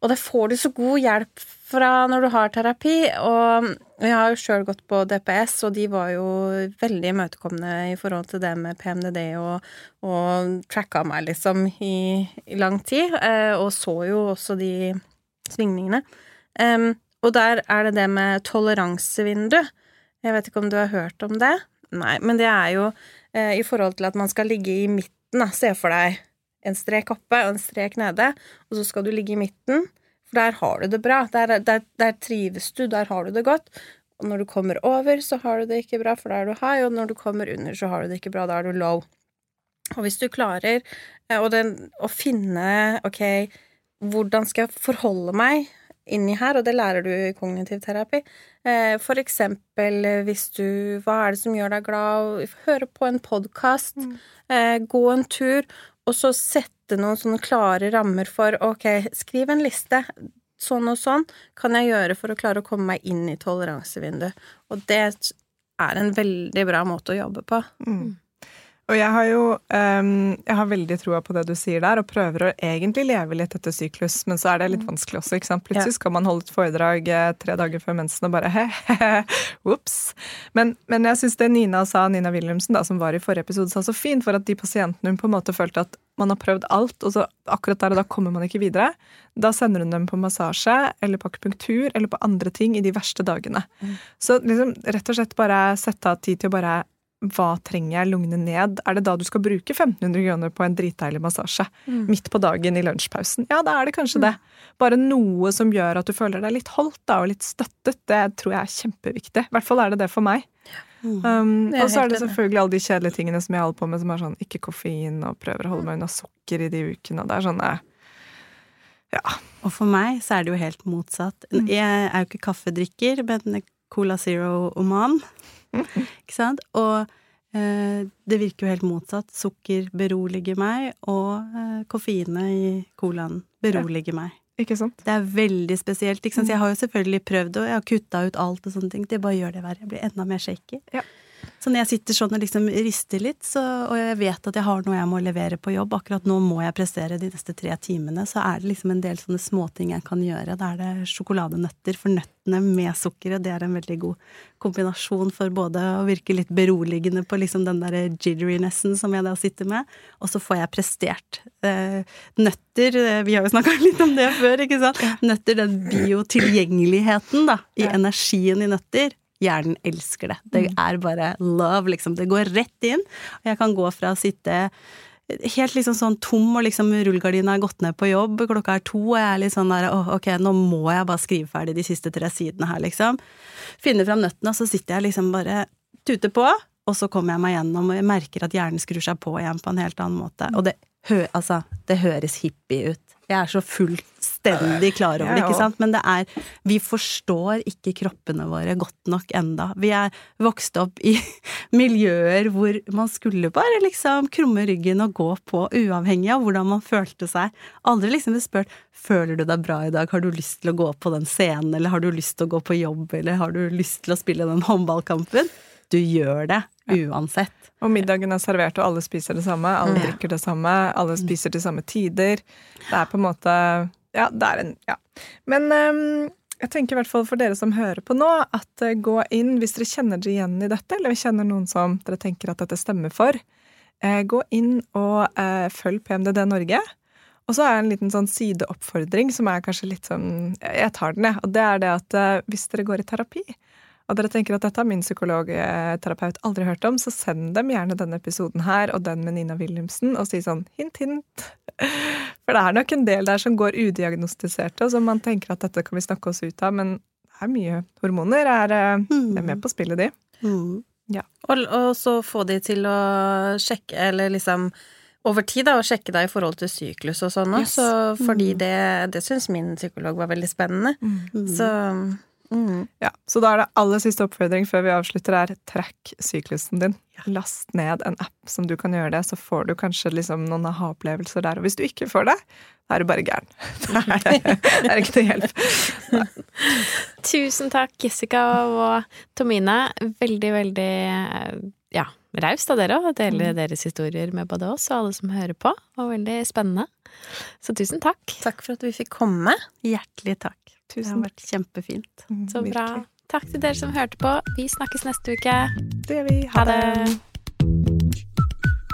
og da får du så god hjelp fra når du har terapi, og jeg har jo sjøl gått på DPS, og de var jo veldig imøtekomne i forhold til det med PMDD, og, og tracka meg liksom i, i lang tid, eh, og så jo også de svingningene. Og der er det det med toleransevindu. Jeg vet ikke om du har hørt om det? Nei, men det er jo eh, i forhold til at man skal ligge i midten, da. Se for deg en strek oppe og en strek nede, og så skal du ligge i midten, for der har du det bra. Der, der, der trives du, der har du det godt. Og når du kommer over, så har du det ikke bra, for da er du high, og når du kommer under, så har du det ikke bra, da er du low. Og hvis du klarer eh, og den, å finne ok, hvordan skal jeg forholde meg inni her, og det lærer du i kognitiv terapi. Eh, For eksempel eh, hvis du Hva er det som gjør deg glad? Høre på en podkast, gå en tur, og så sette noen sånne klare rammer for ok, skriv en liste. Sånn og sånn kan jeg gjøre for å klare å komme meg inn i toleransevinduet. Og det er en veldig bra måte å jobbe på. Og jeg har jo um, jeg har veldig troa på det du sier der, og prøver å egentlig leve litt etter syklus, men så er det litt vanskelig også. ikke sant? Plutselig skal man holde et foredrag eh, tre dager før mensen og bare he-he-he, ops. Men, men jeg syns det Nina sa, Nina Wilhelmsen, da, som var i forrige episode, sa så fint, for at de pasientene hun på en måte følte at man har prøvd alt, og så akkurat der og da kommer man ikke videre. Da sender hun dem på massasje eller på akupunktur eller på andre ting i de verste dagene. Så liksom rett og slett bare sette av tid til å bare hva trenger jeg lugne ned? Er det da du skal bruke 1500 kroner på en dritdeilig massasje? Midt på dagen i lunsjpausen? Ja, da er det kanskje det. Bare noe som gjør at du føler deg litt holdt da, og litt støttet. Det tror jeg er kjempeviktig. I hvert fall er det det for meg. Um, er og så er det selvfølgelig alle de kjedelige tingene som jeg holder på med, som er sånn ikke koffein, og prøver å holde meg unna sukker i de ukene. Og det er sånn eh, Ja. Og for meg så er det jo helt motsatt. Mm. Jeg er jo ikke kaffedrikker, men Cola Zero-oman. Ikke sant? Og eh, det virker jo helt motsatt. Sukker beroliger meg, og eh, koffeinet i colaen beroliger meg. Ikke sant? Det er veldig spesielt. Ikke sant? Så jeg har jo selvfølgelig prøvd, og jeg har kutta ut alt og sånne ting. Det bare gjør det verre. Jeg blir enda mer shaky. Ja. Så når jeg sitter sånn og liksom rister litt, så, og jeg vet at jeg har noe jeg må levere på jobb, akkurat nå må jeg prestere de neste tre timene, så er det liksom en del sånne småting jeg kan gjøre. Da er det sjokoladenøtter, for nøttene med sukkeret, det er en veldig god kombinasjon for både å virke litt beroligende på liksom den der jitteriness-en som jeg da sitter med, og så får jeg prestert. Eh, nøtter, vi har jo snakka litt om det før, ikke sant? Nøtter, den biotilgjengeligheten, da, i energien i nøtter. Hjernen elsker det. Det er bare love, liksom. Det går rett inn. Og jeg kan gå fra å sitte helt liksom sånn tom, og liksom rullegardina er gått ned på jobb, klokka er to, og jeg er litt sånn der åh, ok, nå må jeg bare skrive ferdig de siste tre sidene her, liksom. Finne fram nøttene, og så sitter jeg liksom bare tuter på, og så kommer jeg meg gjennom, og jeg merker at hjernen skrur seg på igjen på en helt annen måte. Og det, hø altså, det høres hippie ut. Jeg er så fullstendig klar over det, ikke sant? Men det er Vi forstår ikke kroppene våre godt nok enda. Vi er vokst opp i miljøer hvor man skulle bare liksom krumme ryggen og gå på, uavhengig av hvordan man følte seg. Aldri liksom blitt spurt føler du deg bra i dag, har du lyst til å gå på den scenen, eller har du lyst til å gå på jobb, eller har du lyst til å spille den håndballkampen? Du gjør det uansett. Og middagen er servert, og alle spiser det samme. Alle drikker det samme. Alle spiser til samme tider. Det er på en måte Ja, det er en Ja. Men um, jeg tenker i hvert fall for dere som hører på nå, at uh, gå inn hvis dere kjenner dere igjen i dette, eller kjenner noen som dere tenker at dette stemmer for. Uh, gå inn og uh, følg PMDD Norge. Og så er det en liten sånn sideoppfordring som er kanskje litt sånn Jeg tar den, jeg. Og det er det at hvis dere går i terapi, og dere tenker at dette har min psykologterapeut aldri hørt om, så send dem gjerne denne episoden her og den med Nina Wilhelmsen, og si sånn hint, hint. For det er nok en del der som går udiagnostiserte, og som man tenker at dette kan vi snakke oss ut av, men det er mye hormoner er, eh, Mm. er med på spillet, de. Mm. Og, og så få de til å sjekke, eller liksom over tid, da, å sjekke deg i forhold til syklus og sånn òg. Yes. Så fordi Mm. det, det syns min psykolog var veldig spennende. Mm. Så mm. Ja, Så da er det aller siste oppfordring før vi avslutter, er trekk syklusen din. Last ned en app som du kan gjøre det, så får du kanskje liksom noen aha-opplevelser der. Og hvis du ikke får det, da er du bare gæren. Da er det, ikke noe hjelp. Tusen takk, Jessica og Tomine. Veldig, veldig ja, raust av dere å dele deres historier med både oss og alle som hører på. Det var veldig spennende. Så tusen takk. takk for at vi fikk komme. Hjertelig takk. Det har vært kjempefint. Så bra. Virkelig. Takk til dere som hørte på. Vi snakkes neste uke. Det gjør vi. Ha det.